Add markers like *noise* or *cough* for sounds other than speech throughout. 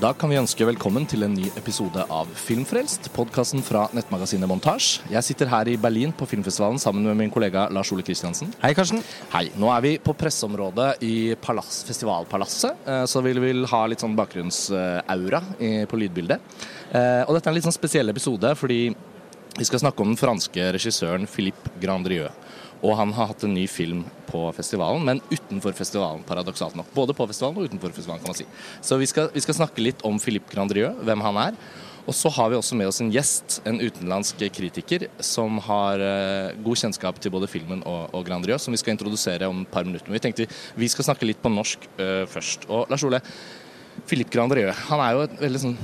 Da kan vi ønske velkommen til en ny episode av Filmfrelst, podkasten fra nettmagasinet Montasj. Jeg sitter her i Berlin på filmfestivalen sammen med min kollega Lars Ole Kristiansen. Hei, Karsten. Hei. Nå er vi på presseområdet i palass, Festivalpalasset, eh, så vi vil ha litt sånn bakgrunnsaura på lydbildet. Eh, og dette er en litt sånn spesiell episode fordi vi skal snakke om den franske regissøren Philippe Grandrieux. Og han har hatt en ny film på festivalen, men utenfor festivalen, paradoksalt nok. Både på festivalen og utenfor festivalen, kan man si. Så vi skal, vi skal snakke litt om Philippe Grandrieux, hvem han er. Og så har vi også med oss en gjest, en utenlandsk kritiker, som har uh, god kjennskap til både filmen og, og Grandrieux, som vi skal introdusere om et par minutter. Men vi tenkte vi skal snakke litt på norsk uh, først. Og Lars Ole, Philippe Grandrieux, han er jo et veldig sånn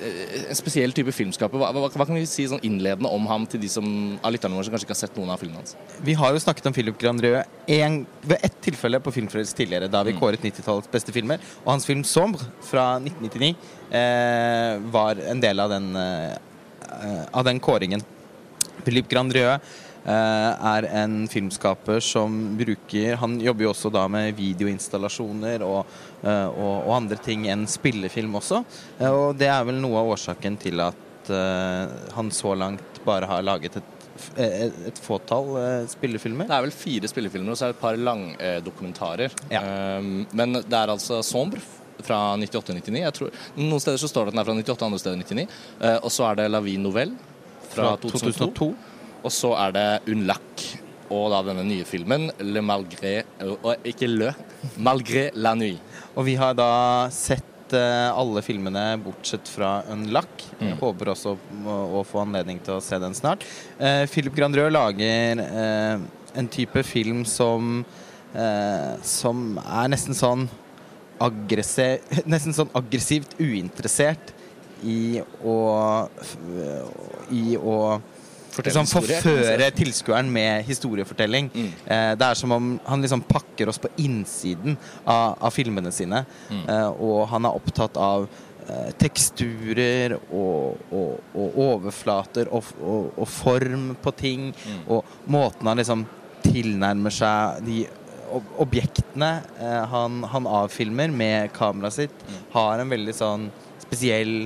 en spesiell type filmskaper. Hva, hva, hva, kan vi si sånn innledende om ham til de som, av lytterne våre som kanskje ikke har sett noen av filmene hans? Vi har jo snakket om Philip Grandrieux ved ett tilfelle på Filmfrelst tidligere, da vi mm. kåret 90-tallets beste filmer. Og hans film 'Sombre' fra 1999 eh, var en del av den, eh, av den kåringen. Philip Grandrieux Eh, er en filmskaper som bruker Han jobber jo også da med videoinstallasjoner og, eh, og, og andre ting enn spillefilm også. Eh, og det er vel noe av årsaken til at han så langt bare har laget et et, fåtall spillefilmer. Det er vel fire spillefilmer, og så er det et par langdokumentarer. Ja. um, men det er altså Sombre fra 98-99. Noen steder så står det at den er fra 98, andre steder 99. Uh, og så er det La Vie Nouvelle fra, fra 2002. 2002. Og så er det Unlac og da denne nye filmen Le Malgré Og ikke Le, Malgré la Nuit. Og vi har da sett uh, alle filmene bortsett fra Unluck. Mm. Håper også å, å, få anledning til å se den snart. Uh, Philip Grandrød lager uh, en type film som som er nesten sånn *laughs* Nesten sånn aggressivt uinteressert i å I å liksom forføre tilskueren med historiefortelling. Mm. Eh, det er som om han liksom pakker oss på innsiden av, av filmene sine. Mm. Eh, og han er opptatt av eh, teksturer og, og, og overflater og, og, form på ting. Mm. Og måten han liksom tilnærmer seg de objektene eh, han, han, avfilmer med kameraet sitt, mm. har en veldig sånn spesiell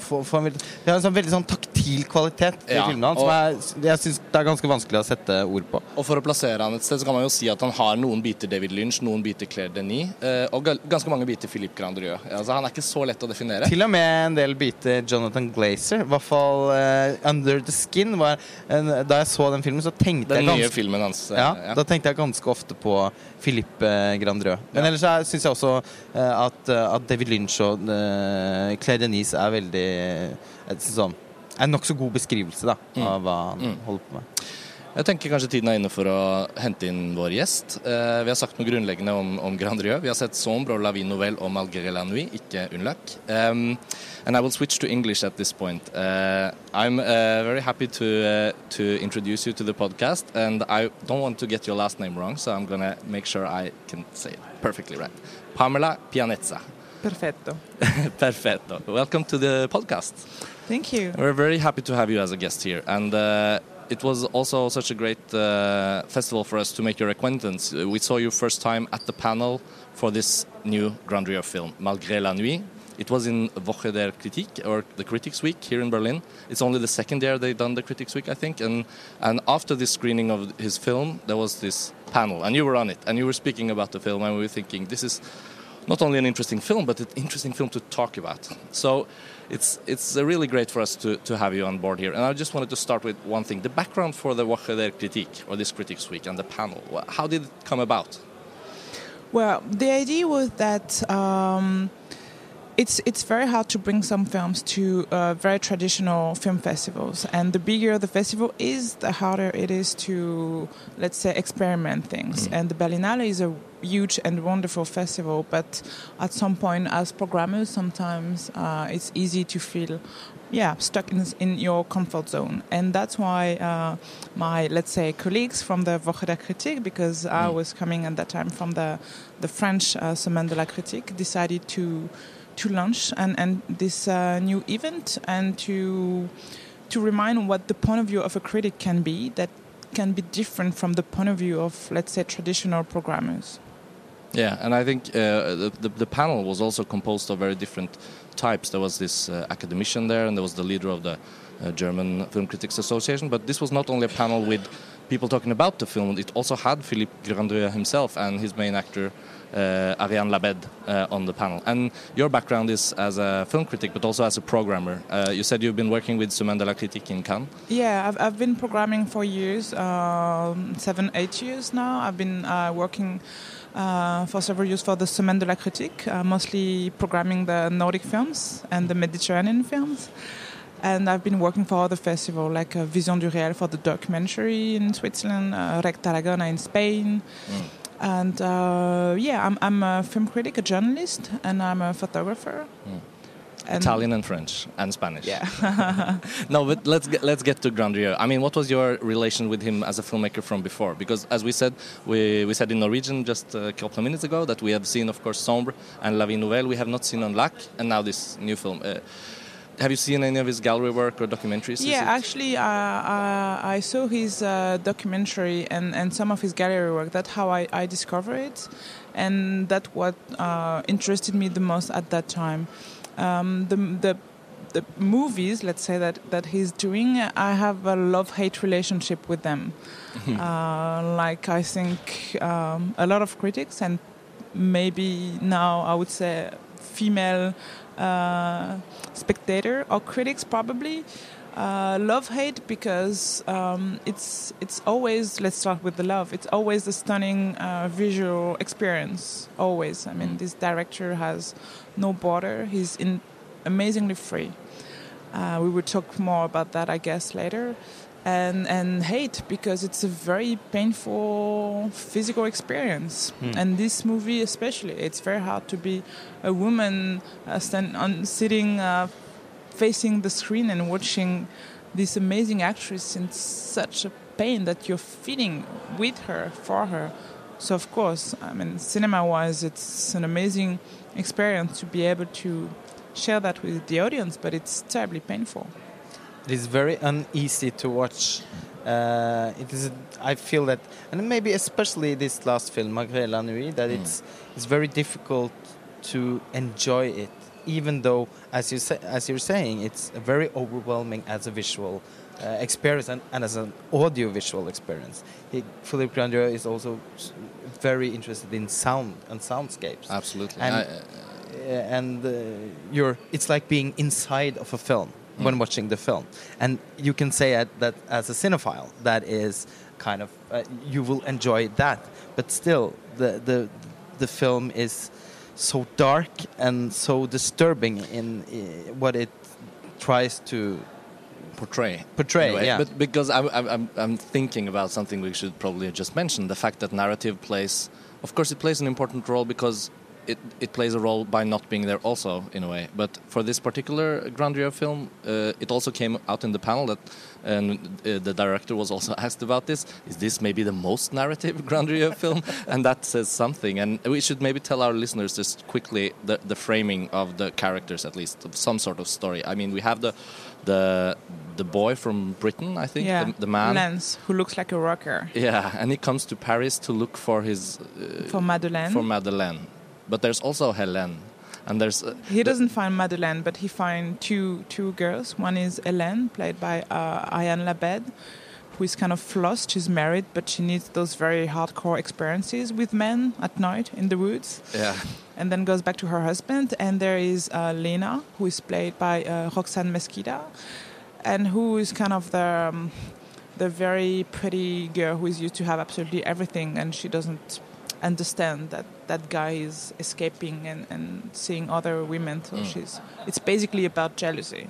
for, for en veldig, en sånn veldig sånn taktil kvalitet i ja, filmene hans som er, jeg syns det er ganske vanskelig å sette ord på. Og For å plassere han et sted, så kan man jo si at han har noen biter David Lynch, noen biter Claire Denis, eh, og ganske mange biter Philippe Grandrieux. Altså, han er ikke så lett å definere. Til og med en del biter Jonathan Glazer. I hvert fall uh, Under the Skin. Var, en, da jeg så den filmen, så tenkte den jeg ganske, nye filmen hans. Uh, ja, ja, Da tenkte jeg ganske ofte på Philippe Grandrieux. Men ellers syns jeg også at, at, David Lynch og Claire Denis er veldig sånn, en nokså god beskrivelse da, mm. av hva han mm. holder på med. Jeg tenker kanskje tiden er inne for å hente inn vår gjest. Eh, vi har sagt noe grunnleggende om, om Grandrieux. Vi har sett Sombre og La Vie Nouvelle og Malgré la Nuit, ikke Unlac. Um, and I will switch to English at this point. Uh, I'm uh, very happy to, uh, to introduce you to the podcast, and I don't want to get your last name wrong, so I'm gonna make sure I can say it perfectly right. Pamela Pianezza. Perfetto. *laughs* Perfetto. Welcome to the podcast. Thank you. We're very happy to have you as a guest here. And uh, it was also such a great uh, festival for us to make your acquaintance. We saw you first time at the panel for this new Grandrieux film, Malgré la Nuit. It was in Woche der Kritik, or the Critics Week here in Berlin. It's only the second year they've done the Critics Week, I think. And, and after this screening of his film, there was this panel, and you were on it, and you were speaking about the film, and we were thinking, this is not only an interesting film, but an interesting film to talk about. So it's it's really great for us to, to have you on board here. And I just wanted to start with one thing: the background for the Woche der Kritik or this Critics Week and the panel. How did it come about? Well, the idea was that. Um, it's it's very hard to bring some films to uh, very traditional film festivals, and the bigger the festival is, the harder it is to let's say experiment things. Mm. And the Berlinale is a huge and wonderful festival, but at some point, as programmers, sometimes uh, it's easy to feel yeah stuck in, in your comfort zone and that's why uh, my let's say colleagues from the Woche der Kritik because mm. I was coming at that time from the the French uh, Semaine de la Critique decided to to launch and, and this uh, new event and to to remind what the point of view of a critic can be that can be different from the point of view of let's say traditional programmers Yeah, and I think uh, the, the, the panel was also composed of very different types. There was this uh, academician there, and there was the leader of the uh, German Film Critics Association. But this was not only a panel with people talking about the film; it also had Philippe Grandrieux himself and his main actor uh, Ariane Labed uh, on the panel. And your background is as a film critic, but also as a programmer. Uh, you said you've been working with Semaine de la Critique in Cannes. Yeah, I've, I've been programming for years, um, seven, eight years now. I've been uh, working. Uh, for several years for the Semaine de la Critique, uh, mostly programming the Nordic films and the Mediterranean films. And I've been working for other festivals like Vision du Réel for the documentary in Switzerland, uh, Rec Tarragona in Spain. Mm. And uh, yeah, I'm, I'm a film critic, a journalist, and I'm a photographer. Mm. And Italian and French and Spanish. Yeah. *laughs* no, but let's get let's get to Grandrieux. I mean, what was your relation with him as a filmmaker from before? Because as we said, we, we said in Norwegian just a couple of minutes ago that we have seen, of course, Sombre and La Vie Nouvelle. We have not seen Un Lac, and now this new film. Uh, have you seen any of his gallery work or documentaries? Yeah, actually, uh, uh, I saw his uh, documentary and, and some of his gallery work. That's how I, I discovered it, and that's what uh, interested me the most at that time. Um, the, the the movies, let's say that that he's doing, I have a love-hate relationship with them. *laughs* uh, like I think um, a lot of critics, and maybe now I would say female uh, spectator or critics probably uh, love hate because um, it's it's always let's start with the love it's always a stunning uh, visual experience always i mean mm. this director has no border he's in amazingly free uh, we will talk more about that i guess later and and hate because it's a very painful physical experience. Mm. And this movie, especially, it's very hard to be a woman uh, stand on, sitting uh, facing the screen and watching this amazing actress in such a pain that you're feeling with her for her. So of course, I mean, cinema-wise, it's an amazing experience to be able to share that with the audience, but it's terribly painful. It is very uneasy to watch. Uh, it is. I feel that, and maybe especially this last film, Malgré la nuit, that mm. it's it's very difficult to enjoy it, even though, as you say, as you're saying, it's very overwhelming as a visual uh, experience and, and, as an audio-visual experience. He, Philippe Grandrieux is also very interested in sound and soundscapes. Absolutely, and, I, and uh, you're. It's like being inside of a film mm. when watching the film. And you can say that as a cinephile, that is kind of uh, you will enjoy that. But still, the the the film is so dark and so disturbing in, what it tries to portray. Portray, yeah. But because I'm, I'm, I'm thinking about something we should probably just mention the fact that narrative plays, of course, it plays an important role because it, it plays a role by not being there also in a way. But for this particular Grandrieux film, uh, it also came out in the panel that and uh, the director was also *laughs* asked about this. Is this maybe the most narrative *laughs* Grandrieux film? *laughs* and that says something. And we should maybe tell our listeners just quickly the, the framing of the characters, at least of some sort of story. I mean, we have the the the boy from Britain, I think, yeah, the, the man Lance, who looks like a rocker. Yeah, and he comes to Paris to look for his uh, for Madeleine. For Madeleine, but there's also Helene. And there's uh, he doesn't find Madeleine, but he finds two two girls. One is Helene, played by uh, Ariane Labed, who is kind of lost. She's married, but she needs those very hardcore experiences with men at night in the woods. Yeah. And then goes back to her husband. And there is uh, Lena, who is played by uh, Roxane Mesquida, and who is kind of the um, the very pretty girl who is used to have absolutely everything, and she doesn't understand that that guy is escaping and, and seeing other women. So mm. she's it's basically about jealousy.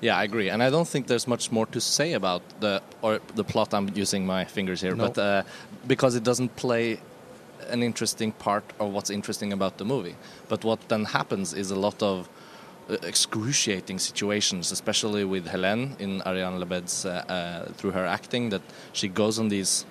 Yeah, I agree, and I don't think there's much more to say about the or the plot. I'm using my fingers here, no. but uh, because it doesn't play an interesting part of what's interesting about the movie. But what then happens is a lot of uh, excruciating situations, especially with Helene in Ariane Labed's uh, uh, through her acting, that she goes on these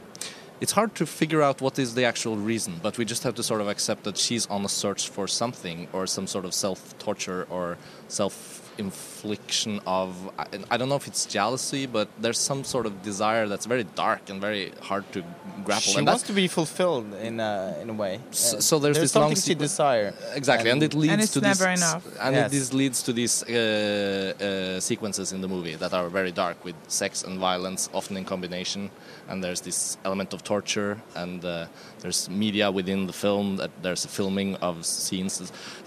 it's hard to figure out what is the actual reason, but we just have to sort of accept that she's on a search for something or some sort of self torture or self infliction of I, I don't know if it's jealousy, but there's some sort of desire that's very dark and very hard to grapple. She and wants to be fulfilled in a, in a way. So, Uh, so there's, this something long she desire. Exactly, and, it leads And it's to never these, enough. And Yes. it, this leads to these uh, uh, sequences in the movie that are very dark, with sex and violence often in combination. And there's this element of torture, and uh, there's media within the film. That there's a filming of scenes.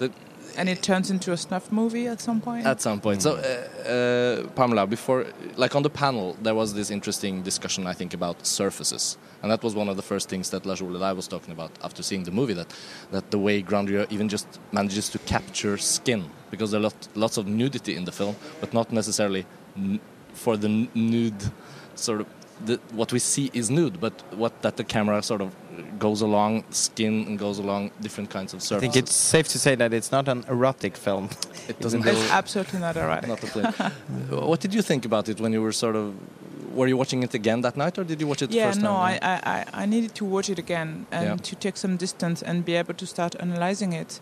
That And it turns into a snuff movie at some point. at some point. So, uh, uh, Pamela, before, like on the panel, there was this interesting discussion, I think, about surfaces, and that was one of the first things that Lars Ole and I was talking about after seeing the movie. That that the way Grandrieux even just manages to capture skin, because there are lot, lots of nudity in the film, but not necessarily n- for the nude sort of. The, what we see is nude, but what that the camera sort of goes along skin and goes along different kinds of surfaces. I think it's safe to say that it's not an erotic film. *laughs* it doesn't it's absolutely not erotic. not the play. *laughs* what did you think about it when you were sort of? Were you watching it again that night, or did you watch it the yeah, first no, time? I, I, I- I needed to watch it again and Yeah. to take some distance and be able to start analyzing it.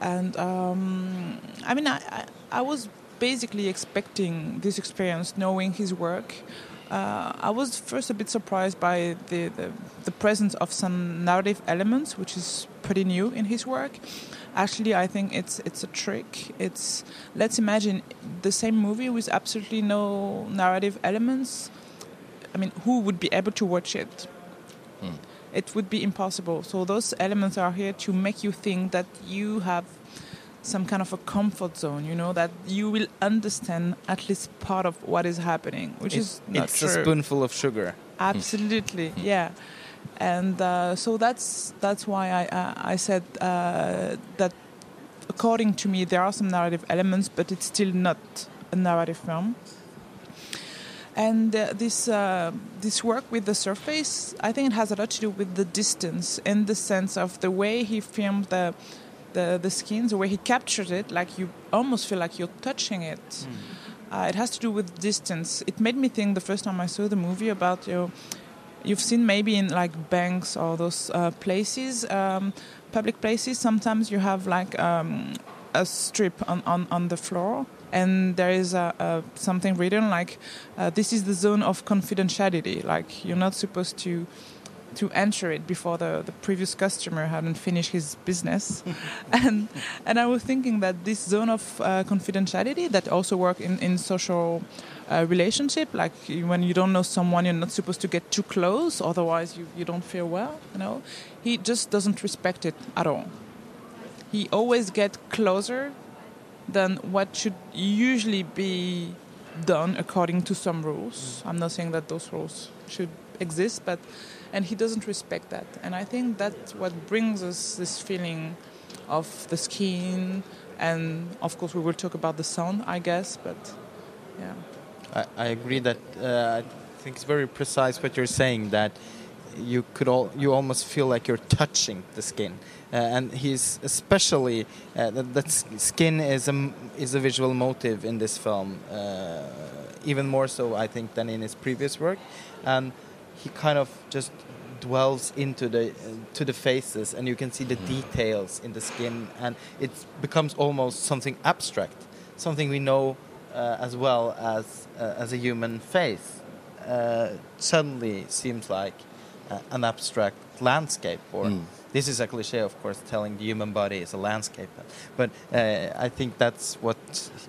And um, I mean, I, I, I was basically expecting this experience, knowing his work. Uh, I was first a bit surprised by the, the, the presence of some narrative elements, which is pretty new in his work. Actually, I think it's it's a trick. It's let's imagine the same movie with absolutely no narrative elements. I mean, who would be able to watch it? Hmm. It would be impossible. So those elements are here to make you think that you have some kind of a comfort zone. You know that you will understand at least part of what is happening, which It- is not it's true. a spoonful of sugar. Absolutely, yeah. And uh, so that's that's why I uh, I said uh, that according to me there are some narrative elements, but it's still not a narrative film. And uh, this uh, this work with the surface, I think it has a lot to do with the distance, in the sense of the way he filmed the the, the skins, the way he captured it, like you almost feel like you're touching it. Uh, it has to do with distance. It made me think the first time I saw the movie about you. Know, you've seen maybe in like banks or those uh, places, um, public places. Sometimes you have like um, a strip on, on, on the floor, and there is a, a something written like, uh, "This is the zone of confidentiality." Like you're not supposed to to enter it before the, the previous customer hadn't finished his business. *laughs* and and I was thinking that this zone of uh, confidentiality that also work in, in social uh, relationship, like when you don't know someone, you're not supposed to get too close, otherwise you, you don't feel well, you know. He just doesn't respect it at all. He always get closer than what should usually be done according to some rules. I'm not saying that those rules should exist, but and he doesn't respect that. And I think that's what brings us this feeling of the skin, and of course we will talk about the sound, I guess. But yeah, I, I agree that uh, I think it's very precise what you're saying that you could all you almost feel like you're touching the skin, uh, and he's especially uh, that, that skin is a is a visual motive in this film, uh, even more so I think than in his previous work, and he kind of just dwells into the uh, to the faces and you can see the details in the skin and it becomes almost something abstract something we know uh, as well as uh, as a human face uh, suddenly seems like uh, an abstract landscape or Mm. This is a cliche of course telling the human body is a landscape but uh, i think that's what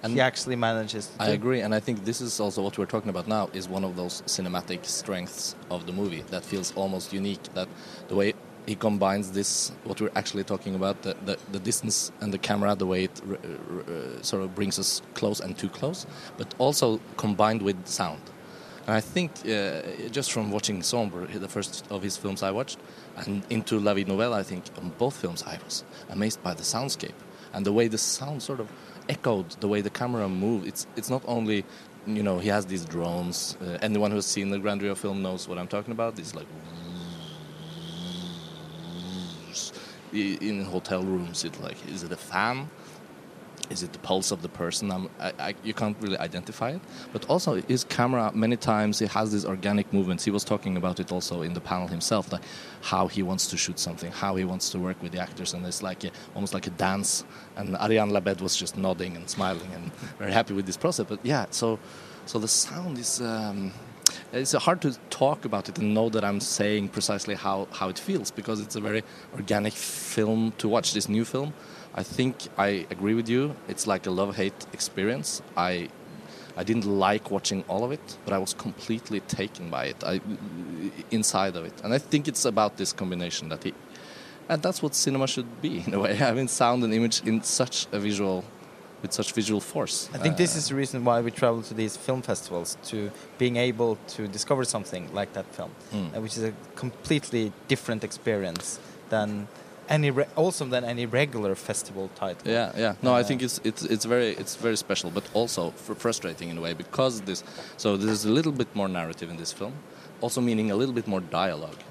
And he actually manages to I do. agree, and I think this is also what we're talking about now is one of those cinematic strengths of the movie that feels almost unique. That the way he combines this, what we're actually talking about, the, the, the distance and the camera, the way it r- r- sort of brings us close and too close, but also combined with sound. And I think uh, just from watching Sombre, the first of his films I watched, and into La Vie Nouvelle, I think on both films I was amazed by the soundscape and the way the sound sort of echoed, the way the camera moved. It's it's not only, you know, he has these drones. Uh, anyone who's seen the Grandrieux film knows what I'm talking about. These like in hotel rooms. It like is it a fan? Is it the pulse of the person? I, I, you can't really identify it. But also, his camera, many times, he has these organic movements. He was talking about it also in the panel himself, like how he wants to shoot something, how he wants to work with the actors, and it's like a, almost like a dance. And Ariane Labed was just nodding and smiling and very happy with this process. But yeah, so so the sound is. Um, it's hard to talk about it and know that I'm saying precisely how, how it feels because it's a very organic film to watch this new film I think I agree with you. It's like a love-hate experience. I I didn't like watching all of it, but I was completely taken by it. I inside of it, and I think it's about this combination that he, and that's what cinema should be in a way. *laughs* Having sound and image in such a visual, with such visual force. I think uh, this is the reason why we travel to these film festivals to being able to discover something like that film, mm. which is a completely different experience than any also than any regular festival title. Yeah, yeah. No, uh, I think it's it's it's very it's very special, but also frustrating in a way because this. So there's a little bit more narrative in this film, also meaning a little bit more dialogue,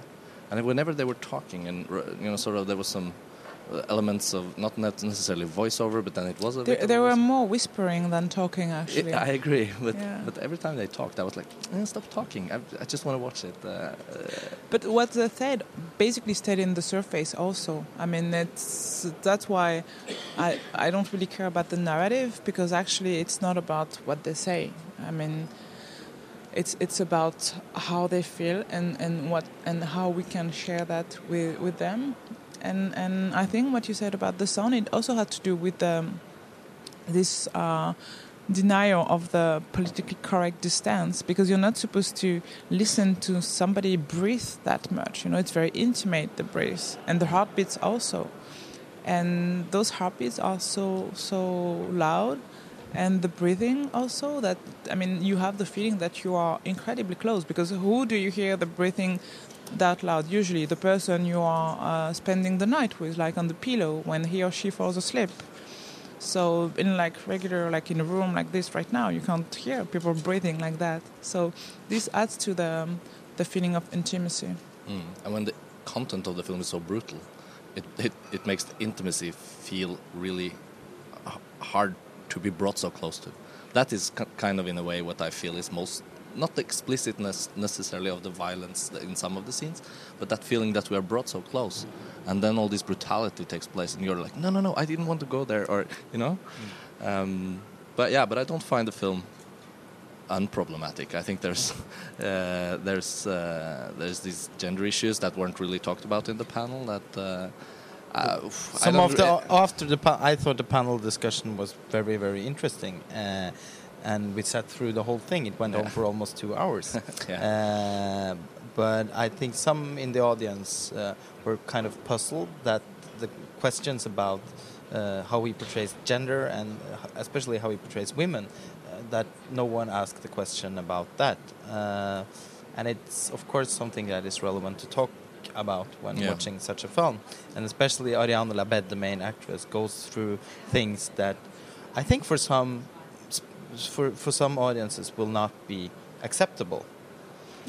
and whenever they were talking and you know sort of there was some uh, elements of not necessarily voiceover, but then it was a. There, there were more whispering than talking, actually. I agree, *laughs* but yeah. but every time they talked, I was like, eh, "Stop talking! I, I just want to watch it." Uh, uh, but what they said basically stayed in the surface. Also, I mean, it's that's why I I don't really care about the narrative because actually it's not about what they say. I mean it's it's about how they feel and, and what and how we can share that with, with them and and I think what you said about the sound it also had to do with um, this uh, denial of the politically correct distance because you're not supposed to listen to somebody breathe that much. You know, it's very intimate the breath and the heartbeats also, and those heartbeats are so so loud. And the breathing also that I mean you have the feeling that you are incredibly close because who do you hear the breathing that loud. Usually, the person you are uh, spending the night with, like on the pillow, when he or she falls asleep. So, in like regular, like in a room like this right now, you can't hear people breathing like that. So, this adds to the um, the feeling of intimacy. Mm. And when the content of the film is so brutal, it it, it makes the intimacy feel really hard to be brought so close to. That is kind of in a way what I feel is most not the explicitness necessarily of the violence in some of the scenes, but that feeling that we are brought so close, and then all this brutality takes place, and you're like, no, no, no, I didn't want to go there, or you know. Mm. Um, but yeah, but I don't find the film unproblematic. I think there's *laughs* uh, there's uh, there's these gender issues that weren't really talked about in the panel that. Uh, uh, Some of the after the I thought the panel discussion was very very interesting, uh, and we sat through the whole thing. It went yeah. on for almost two hours. *laughs* yeah. uh, but I think some in the audience uh, were kind of puzzled that the questions about uh, how he portrays gender and especially how he portrays women, uh, that no one asked the question about that. Uh, and it's of course something that is relevant to talk about when yeah. watching such a film. And especially Ariane Labed, the main actress, goes through things that I think for some for for some audiences will not be acceptable.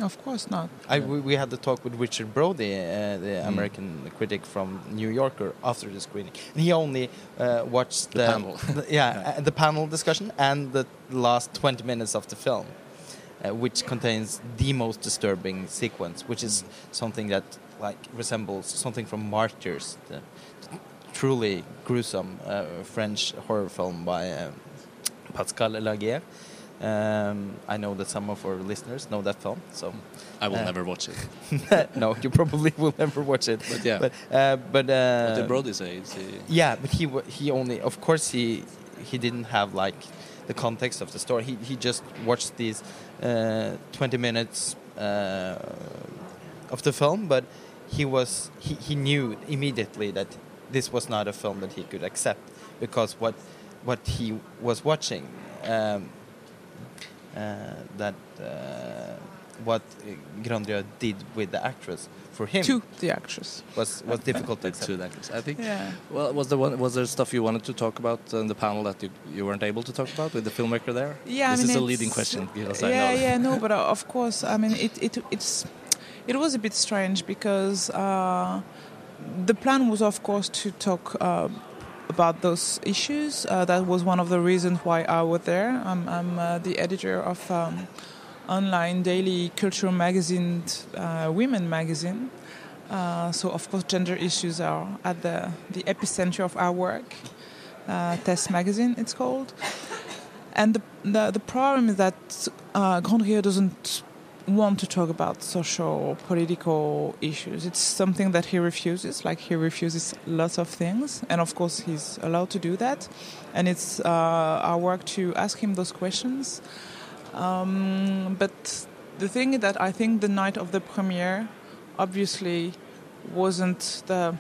Of course not. I, we, we, had the talk with Richard Brody, uh, the mm. American critic from New Yorker, after the screening, and he only uh, watched the, the panel, *laughs* the, yeah, uh, the panel discussion and the last 20 minutes of the film, uh, which contains the most disturbing sequence, which is something that like resembles something from Martyrs, the truly gruesome uh, French horror film by uh, Pascal Laugier. Um, I know that some of our listeners know that film, so I will uh, never watch it. *laughs* no, you probably will never watch it. But yeah, but uh, but uh, what did Brody say? Yeah, but he he only, of course, he he didn't have like the context of the story. He he just watched these uh, twenty minutes uh, of the film, but he was he, he knew immediately that this was not a film that he could accept because what what he was watching. Um, uh, that uh, what Grandrieux did with the actress for him to the actress was was difficult to *laughs* accept. to the actress. I think. Yeah. Well, was there one, was there stuff you wanted to talk about in the panel that you, you weren't able to talk about with the filmmaker there? Yeah, this I mean, is a leading question. *laughs* yeah, yeah, no, but uh, *laughs* of course, I mean, it, it it's it was a bit strange because uh, the plan was, of course, to talk uh, about those issues. Uh, that was one of the reasons why I was there. I'm, I'm uh, the editor of um, online daily cultural magazine, uh, Women Magazine. Uh, so of course, gender issues are at the the epicenter of our work. Uh, Test Magazine, it's called. And the, the, the problem is that uh, Grandrieux doesn't want to talk about social, political issues. It's something that he refuses, like he refuses lots of things. And of course, he's allowed to do that. And it's uh, our work to ask him those questions. Um, but the thing is that I think the night of the premiere obviously wasn't the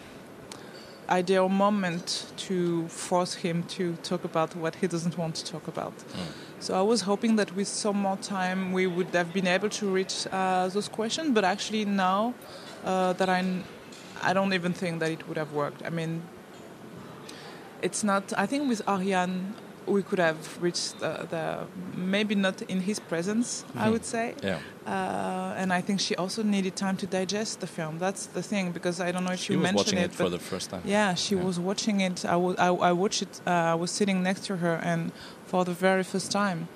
ideal moment to force him to talk about what he doesn't want to talk about. Mm. So I was hoping that with some more time we would have been able to reach uh, those questions, but actually now uh, that I, I don't even think that it would have worked. I mean, it's not. I think with Ariane we could have reached the, the, maybe not in his presence mm-hmm. i would say yeah. Uh, and i think she also needed time to digest the film that's the thing because i don't know if she you was mentioned watching it, it for the first time yeah she yeah. was watching it I, was, I, I watched it uh, i was sitting next to her and for the very first time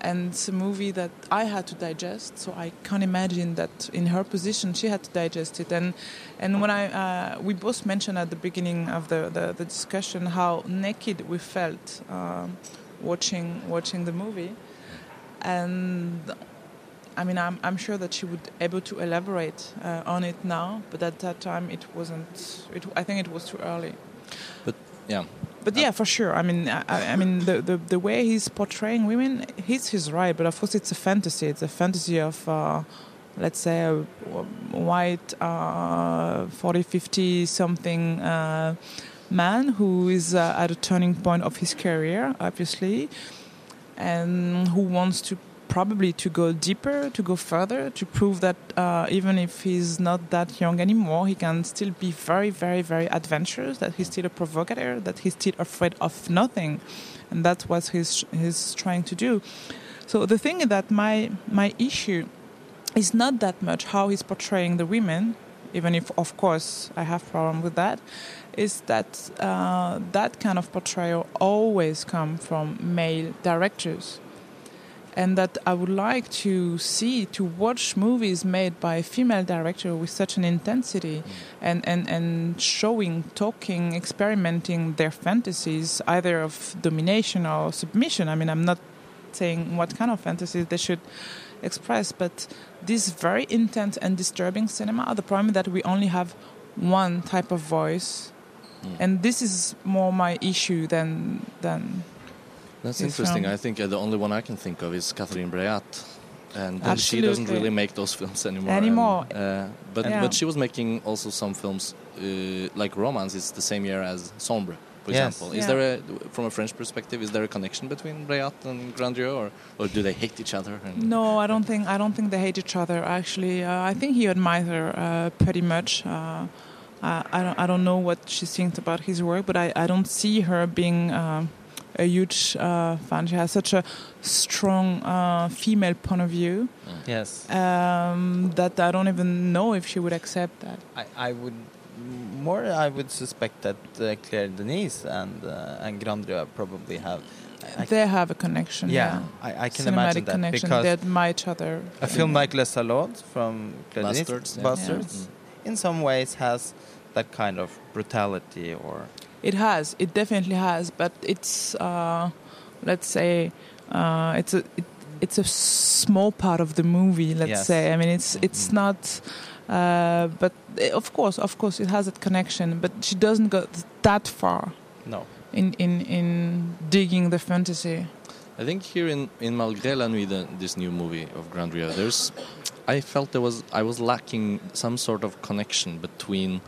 and it's a movie that I had to digest. So I can't imagine that in her position she had to digest it. And and when I uh, we both mentioned at the beginning of the, the, the discussion how naked we felt uh, watching watching the movie, and I mean I'm I'm sure that she would able to elaborate uh, on it now, but at that time it wasn't. It, I think it was too early. But yeah, but yeah, for sure. I mean, I, I mean, the, the, the way he's portraying women, he's he's right. But of course, it's a fantasy. It's a fantasy of, uh, let's say, a white, uh, 40, 50 something uh, man who is uh, at a turning point of his career, obviously, and who wants to probably to go deeper, to go further, to prove that uh, even if he's not that young anymore, he can still be very, very, very adventurous. That he's still a provocateur. That he's still afraid of nothing, and that's what he's he's trying to do. So the thing is that my my issue is not that much how he's portraying the women, even if of course I have problem with that. Is that uh, that kind of portrayal always come from male directors? And that I would like to see to watch movies made by a female director with such an intensity mm. and, and, and showing, talking, experimenting their fantasies either of domination or submission. I mean, I'm not saying what kind of fantasies they should express, but this very intense and disturbing cinema. The problem is that we only have one type of voice, mm. and this is more my issue than than that's interesting. Film. I think uh, the only one I can think of is Catherine Breillat, and she doesn't really make those *laughs* films anymore. Anymore. And, uh, but yeah. but she was making also some films uh, like Romance. It's the same year as Sombre, for yes. example. Is yeah. there a from a French perspective? Is there a connection between Breillat and Grandrieux, or or do they hate each other? no, I don't think I don't think they hate each other. Actually, uh, I think he admires her uh, pretty much. Uh, I, don't, I don't know what she thinks about his work, but I, I don't see her being a huge uh, fan. She has such a strong uh, female point of view. Mm. Yes. Um, that I don't even know if she would accept that. I, I would more. I would suspect that uh, Claire Denis and uh, and Grandrieux probably have. I they have a connection. Yeah, yeah. I, I, can Cinematic imagine that connection. because they admire each other. A film like Les Salauds from Claire Bastards, Denis, yeah. Bastards, yeah. in some ways has that kind of brutality or it has. It definitely has. But it's uh, let's say uh, it's a it, it's a small part of the movie. Let's yes. say. I mean, it's mm-hmm. it's not. Uh, but eh, of course, of course, it has that connection. But she doesn't go that far. No. In in in digging the fantasy. I think here in in Malgré la nuit, the, this new movie of Grandrieux, there's. I felt there was I was lacking some sort of connection between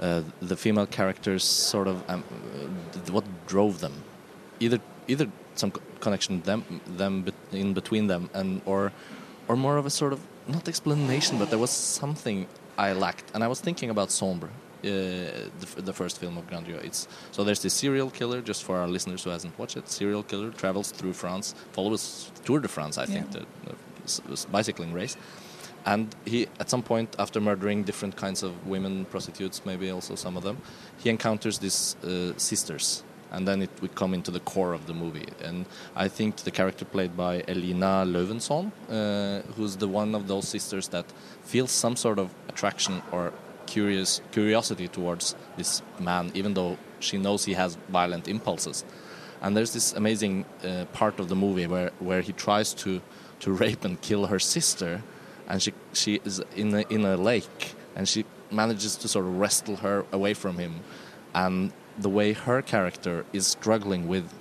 uh, the female characters sort of um, uh, what drove them either either some connection them them in between them and or or more of a sort of not explanation but there was something I lacked and I was thinking about Sombre uh, the, the, first film of Grandrieux. It's so there's this serial killer. Just for our listeners who hasn't watched it, serial killer travels through France, follows Tour de France, I think, the, the bicycling race, and he, at some point, after murdering different kinds of women prostitutes, maybe also some of them, he encounters these uh, sisters, and then it would come into the core of the movie. And I think the character played by Elina Löwensohn, uh, who's the one of those sisters that feels some sort of attraction or curious curiosity towards this man, even though she knows he has violent impulses. And there's this amazing uh, part of the movie where, where he tries to, to rape and kill her sister and she she is in a, in a lake and she manages to sort of wrestle her away from him. And the way her character is struggling with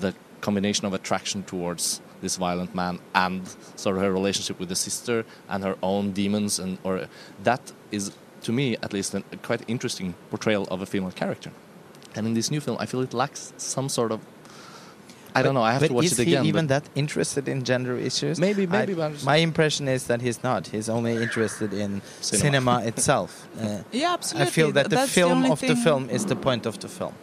the combination of attraction towards this violent man and sort of her relationship with the sister and her own demons and or that is to me at least a quite interesting portrayal of a female character. And in this new film i feel it lacks some sort of I don't know. I have to watch it again. Is he even that interested in gender issues? Maybe, maybe. I, my impression is that he's not. He's only interested in cinema, cinema *laughs* itself. Uh, yeah, absolutely. I feel that the That's film the of the film is the point of the film.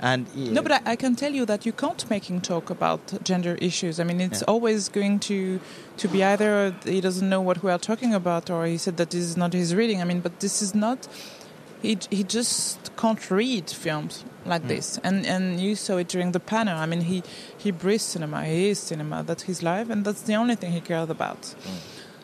And no, but I, I, can tell you that you can't make him talk about gender issues. I mean, it's yeah. always going to to be either he doesn't know what we are talking about, or he said that this is not his reading. I mean, but this is not he he just can't read films like mm. this. And and you saw it during the panel. I mean he he breathes cinema. He is cinema. That's his life and that's the only thing he cares about. Mm.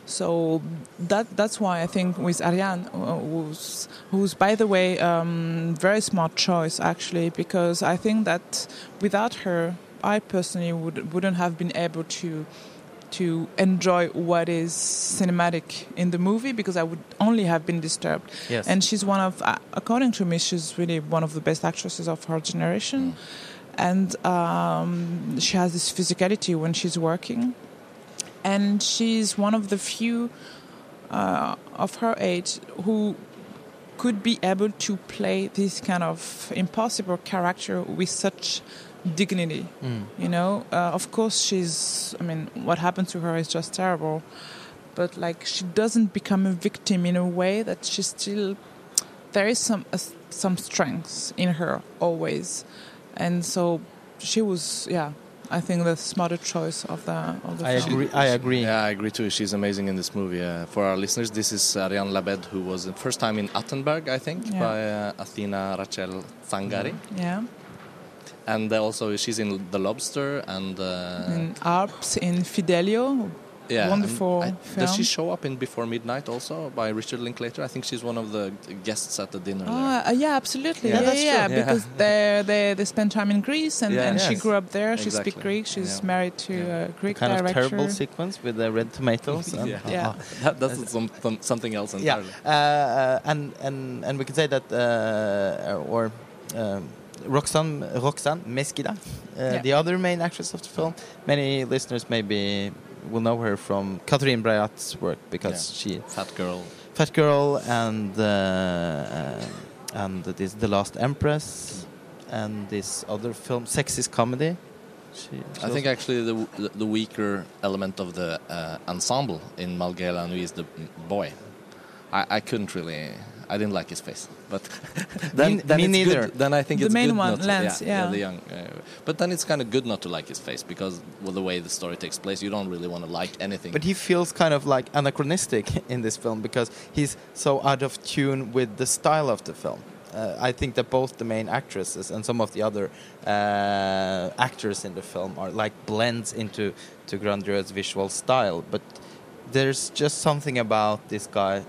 so that that's why I think with Ariane, uh, who's, who's by the way um, very smart choice actually, because I think that without her, I personally would wouldn't have been able to to enjoy what is cinematic in the movie because I would only have been disturbed. Yes. And she's one of, uh, according to me, she's really one of the best actresses of her generation. Mm. And um, she has this physicality when she's working. And she's one of the few uh, of her age who could be able to play this kind of impossible character with such dignity. Mm. You know, uh, of course, she's. I mean, what happened to her is just terrible, but like she doesn't become a victim in a way that she still. There is some uh, some strength in her always, and so she was. Yeah, I think the smarter choice of the of the I film. agree. I agree. Yeah, I agree too. She's amazing in this movie. Uh, for our listeners, this is Ariane Labed, who was the first time in Attenberg, I think, yeah. by uh, Athina Rachel Tsangari. Yeah and also she's in The Lobster and uh, in Alps in Fidelio. Yeah, wonderful. I, does she show up in Before Midnight also by Richard Linklater? I think she's one of the guests at the dinner. Uh, yeah, absolutely. Yeah, yeah, yeah, yeah because they they they spend time in Greece and, and yes. she grew up there. She exactly. speaks Greek. She's married to a Greek kind director. of terrible sequence with the red tomatoes. yeah, yeah. *laughs* that, that's some, something else entirely. Yeah, uh, and and and we can say that uh, or. Um, Roxane, Roxane Mesquida, uh, yeah. the other main actress of the film. Many listeners maybe will know her from Catherine Breillat's work because yeah. she Fat Girl, Fat Girl, and uh, uh, and this The Last Mistress, and this other film, Sex Is Comedy. She, she I think actually the the weaker element of the uh, ensemble in Malgré la Nuit is the boy. I, I couldn't really I didn't like his face, but *laughs* then, me, then me neither. Good. Then I think the it's main good one, not to, Lance, yeah, yeah. yeah, the young. Uh, but then it's kind of good not to like his face because well, the way the story takes place, you don't really want to like anything. But he feels kind of like anachronistic *laughs* in this film because he's so out of tune with the style of the film. Uh, I think that both the main actresses and some of the other uh, actors in the film are like blends into to Grandrieux's visual style, but there's just something about this guy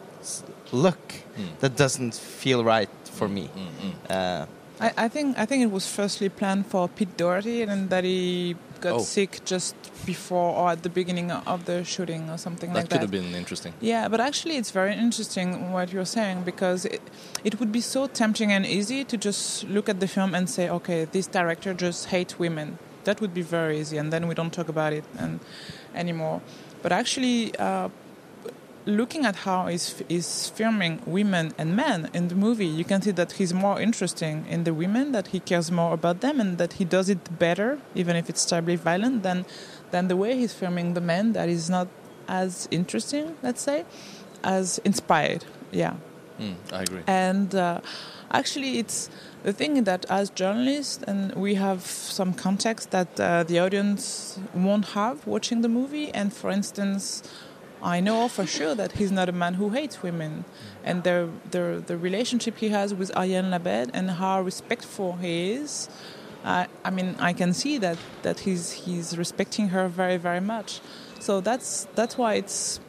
look mm. that doesn't feel right for me. Mm, mm, uh, I, I, think I think it was firstly planned for Pete Doherty, and that he got oh. sick just before or at the beginning of the shooting or something that like that. That could have been interesting. Yeah, but actually, it's very interesting what you're saying because it, it would be so tempting and easy to just look at the film and say, okay, this director just hates women. That would be very easy, and then we don't talk about it and anymore. But actually. Uh, looking at how he's, he's filming women and men in the movie, you can see that he's more interesting in the women, that he cares more about them, and that he does it better, even if it's terribly violent, than than the way he's filming the men. That is not as interesting, let's say, as inspired. Yeah, mm, I agree. And uh, actually, it's the thing that as journalists, and we have some context that uh, the audience won't have watching the movie, and for instance I know for sure that he's not a man who hates women, and the the the relationship he has with Ariane Labed and how respectful he is. Uh, I mean, I can see that that he's he's respecting her very very much. So that's that's why it's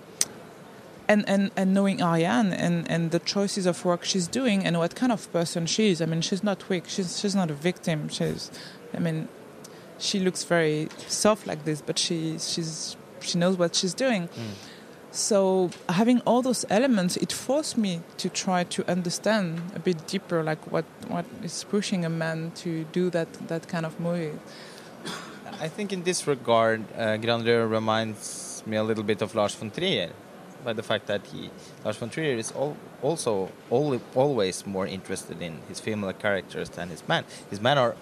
and, and, and knowing Ariane and, and the choices of work she's doing and what kind of person she is. I mean, she's not weak. She's she's not a victim. She's, I mean, she looks very soft like this, but she she's she knows what she's doing. Mm. So having all those elements, it forced me to try to understand a bit deeper, like what what is pushing a man to do that that kind of movie. I think in this regard, uh, Grandrieux reminds me a little bit of Lars von Trier by the fact that he Lars von Trier is all, also all, always more interested in his female characters than his men. His men are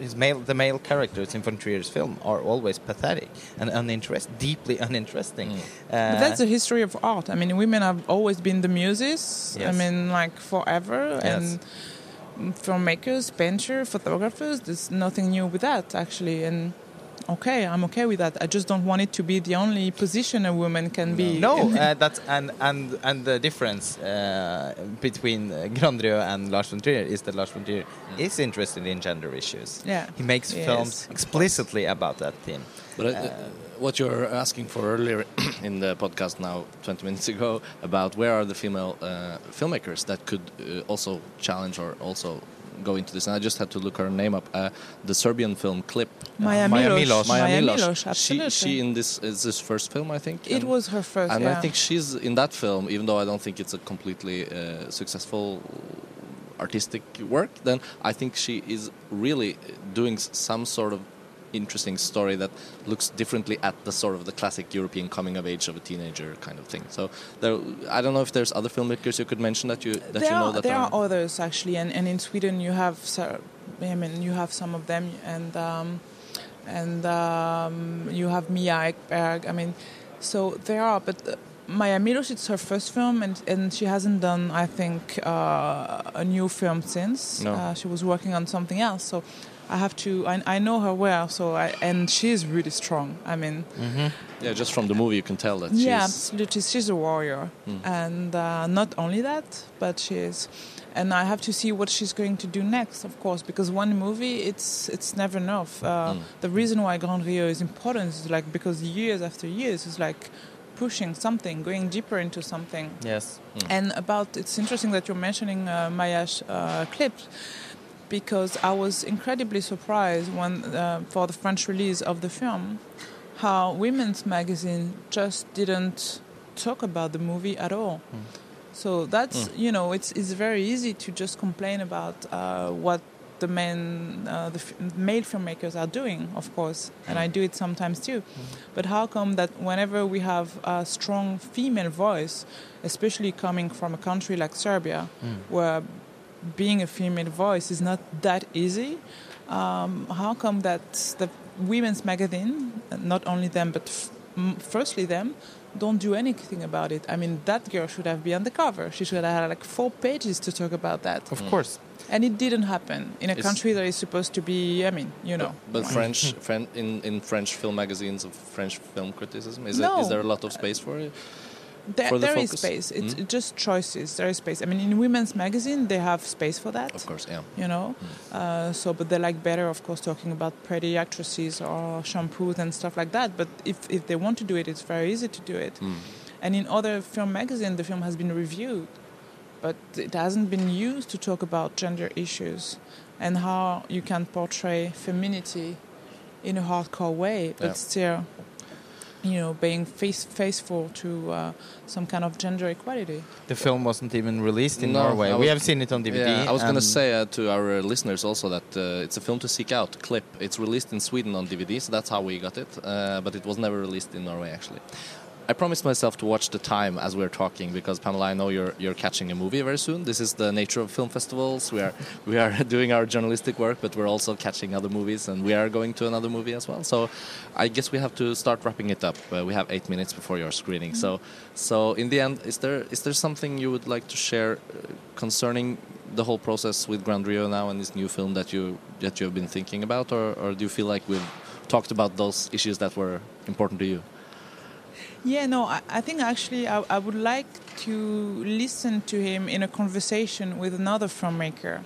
his male the male characters in von Trier's film are always pathetic and uninteresting, deeply uninteresting. Mm. Uh, but that's the history of art. I mean, women have always been the muses. Yes. I mean, like forever yes. and filmmakers, painters, photographers. There's nothing new with that actually, and okay, I'm okay with that. I just don't want it to be the only position a woman can be. No, uh, that's and and and the difference uh, between uh, Grandrieux and Lars von Trier is that Lars von Trier mm. is interested in gender issues. Yeah, he makes yes, films explicitly about that theme. But uh, uh, what you're asking for earlier *coughs* in the podcast now, 20 minutes ago, about where are the female uh, filmmakers that could also challenge or also go into this, and I just had to look her name up. Uh, the Serbian film Clip. Maya, uh, Maya Milos. Maya Milos. Milos she, she in this is this first film, I think. It was her first, and yeah. I think she's in that film, even though I don't think it's a completely uh, successful artistic work. Then I think she is really doing some sort of interesting story that looks differently at the sort of the classic European coming of age of a teenager kind of thing. So there, I don't know if there's other filmmakers you could mention that you that there you know are, that there are, are others actually, and, and in Sweden you have I mean you have some of them and um, and um, you have Mia Engberg. I mean, so there are, but. Uh, Maya Milos, it's her first film, and, and she hasn't done, I think, uh, a new film since. No. Uh, she was working on something else. So I have to. I, I know her well, so I, and she's really strong. I mean, mm-hmm. yeah, just from the movie you can tell that. Yeah, absolutely. She's a warrior, mm. and uh, not only that, but she is. And I have to see what she's going to do next, of course, because one movie, it's it's never enough. Uh, mm. The reason why Grandrieux is important is like because years after years, it's like pushing something, going deeper into something. Yes. Mm. And about it's interesting that you're mentioning uh, Maya's uh, clips because I was incredibly surprised when, uh, for the French release of the film, how women's magazine just didn't talk about the movie at all. Mm. So that's mm. you know it's it's very easy to just complain about uh, what the men uh, the f- male filmmakers are doing, of course, and I do it sometimes too. Mm. But how come that whenever we have a strong female voice, especially coming from a country like Serbia, mm. where being a female voice is not that easy. Um, how come that the women's magazine, not only them, but f- firstly them, don't do anything about it? I mean, that girl should have been on the cover. She should have had like four pages to talk about that. Of mm. course. And it didn't happen in a it's country that is supposed to be. I mean, you know. But, but French, in in French film magazines of French film criticism, is, no. it, is there a lot of space for it? There, the there is space. It's mm. just choices. There is space. I mean, in women's magazine, they have space for that. Of course, yeah. You know, mm. uh, so but they like better, of course, talking about pretty actresses or shampoos and stuff like that. But if if they want to do it, it's very easy to do it. Mm. And in other film magazines, the film has been reviewed, but it hasn't been used to talk about gender issues and how you can portray femininity in a hardcore way, but yeah. still you know, being face, faithful to uh, some kind of gender equality. The film wasn't even released in no, Norway. we have seen it on DVD. Yeah, I was going to say uh, to our listeners also that uh, it's a film to seek out. Clip. It's released in Sweden on DVD, so that's how we got it. Uh, but it was never released in Norway, actually. I promised myself to watch the time as we're talking because Pamela, I know you're you're catching a movie very soon. This is the nature of film festivals. We are we are *laughs* doing our journalistic work, but we're also catching other movies, and we are going to another movie as well. So, I guess we have to start wrapping it up. Uh, we have eight minutes before your screening. So, so in the end, is there is there something you would like to share uh, concerning the whole process with Grandrieux now and this new film that you that you have been thinking about, or, or do you feel like we've talked about those issues that were important to you? Yeah, no, I, I think actually I, I would like to listen to him in a conversation with another filmmaker.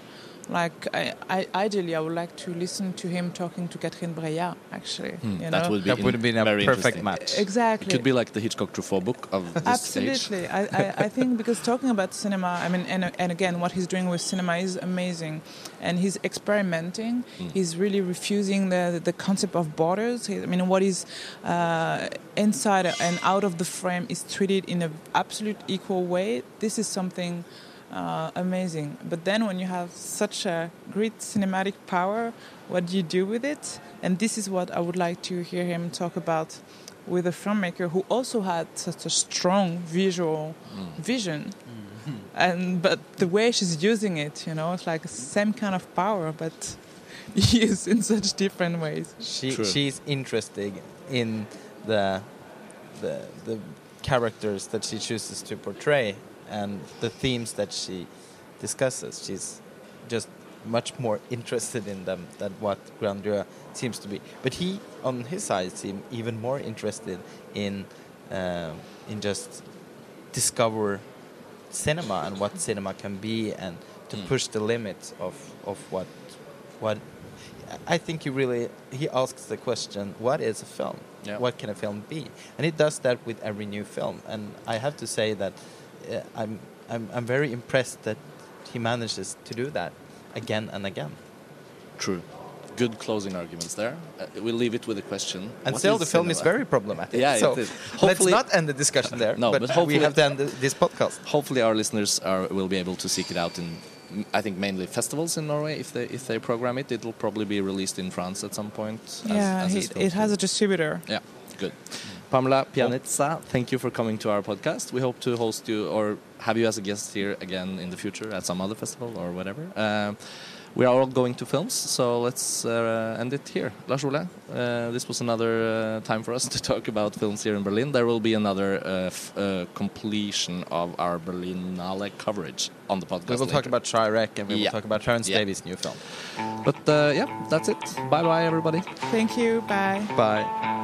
Like, I, I, ideally, I would like to listen to him talking to Catherine Breillat, actually. Hmm, you that know? would be That would have been a very perfect match. Exactly. It could be like the Hitchcock Truffaut book of this stage. Absolutely. I, I, *laughs* I think because talking about cinema, I mean, and, and again, what he's doing with cinema is amazing. And he's experimenting. Mm. He's really refusing the, the concept of borders. He, I mean, what is uh, inside and out of the frame is treated in an absolute equal way. This is something uh, amazing. But then when you have such a great cinematic power, what do you do with it? And this is what I would like to hear him talk about with a filmmaker who also had such a strong visual vision. And but the way she's using it, you know, it's like same kind of power, but *laughs* used in such different ways. She True. she's interested in the the the characters that she chooses to portray and the themes that she discusses. She's just much more *laughs* interested in them than what Grandrieux seems to be. But he, on his side, seemed even more interested in um, in just discover cinema and what cinema can be and to Mm. push the limits of of what what I think he really he asks the question what is a film Yeah. what can a film be and he does that with every new film and I have to say that uh, I'm I'm I'm very impressed that he manages to do that again and again True. Good closing arguments there. Uh, we'll leave it with a question. and What still the film is very problematic Yeah, so it is. let's not end the discussion there *laughs* No, but, but we hopefully- have to end the- this podcast Hopefully, our listeners are will be able to seek it out in, I think, mainly festivals in Norway. If they if they program it, it'll probably be released in France at some point. yeah, as he, it has a distributor. Yeah, good. Pamela Pianezza, thank you for coming to our podcast. We hope to host you or have you as a guest here again in the future at some other festival or whatever. Um, we are all going to films, so let's uh, end it here. Lars Ole, uh, this was another uh, time for us *laughs* to talk about films here in Berlin. There will be another uh, f- uh, completion of our Berlinale coverage on the podcast. we will talk later. about Shrek and we will talk about Terence Yeah. Davies new film But uh, yeah, that's it. Bye bye, everybody. Thank you. Bye. bye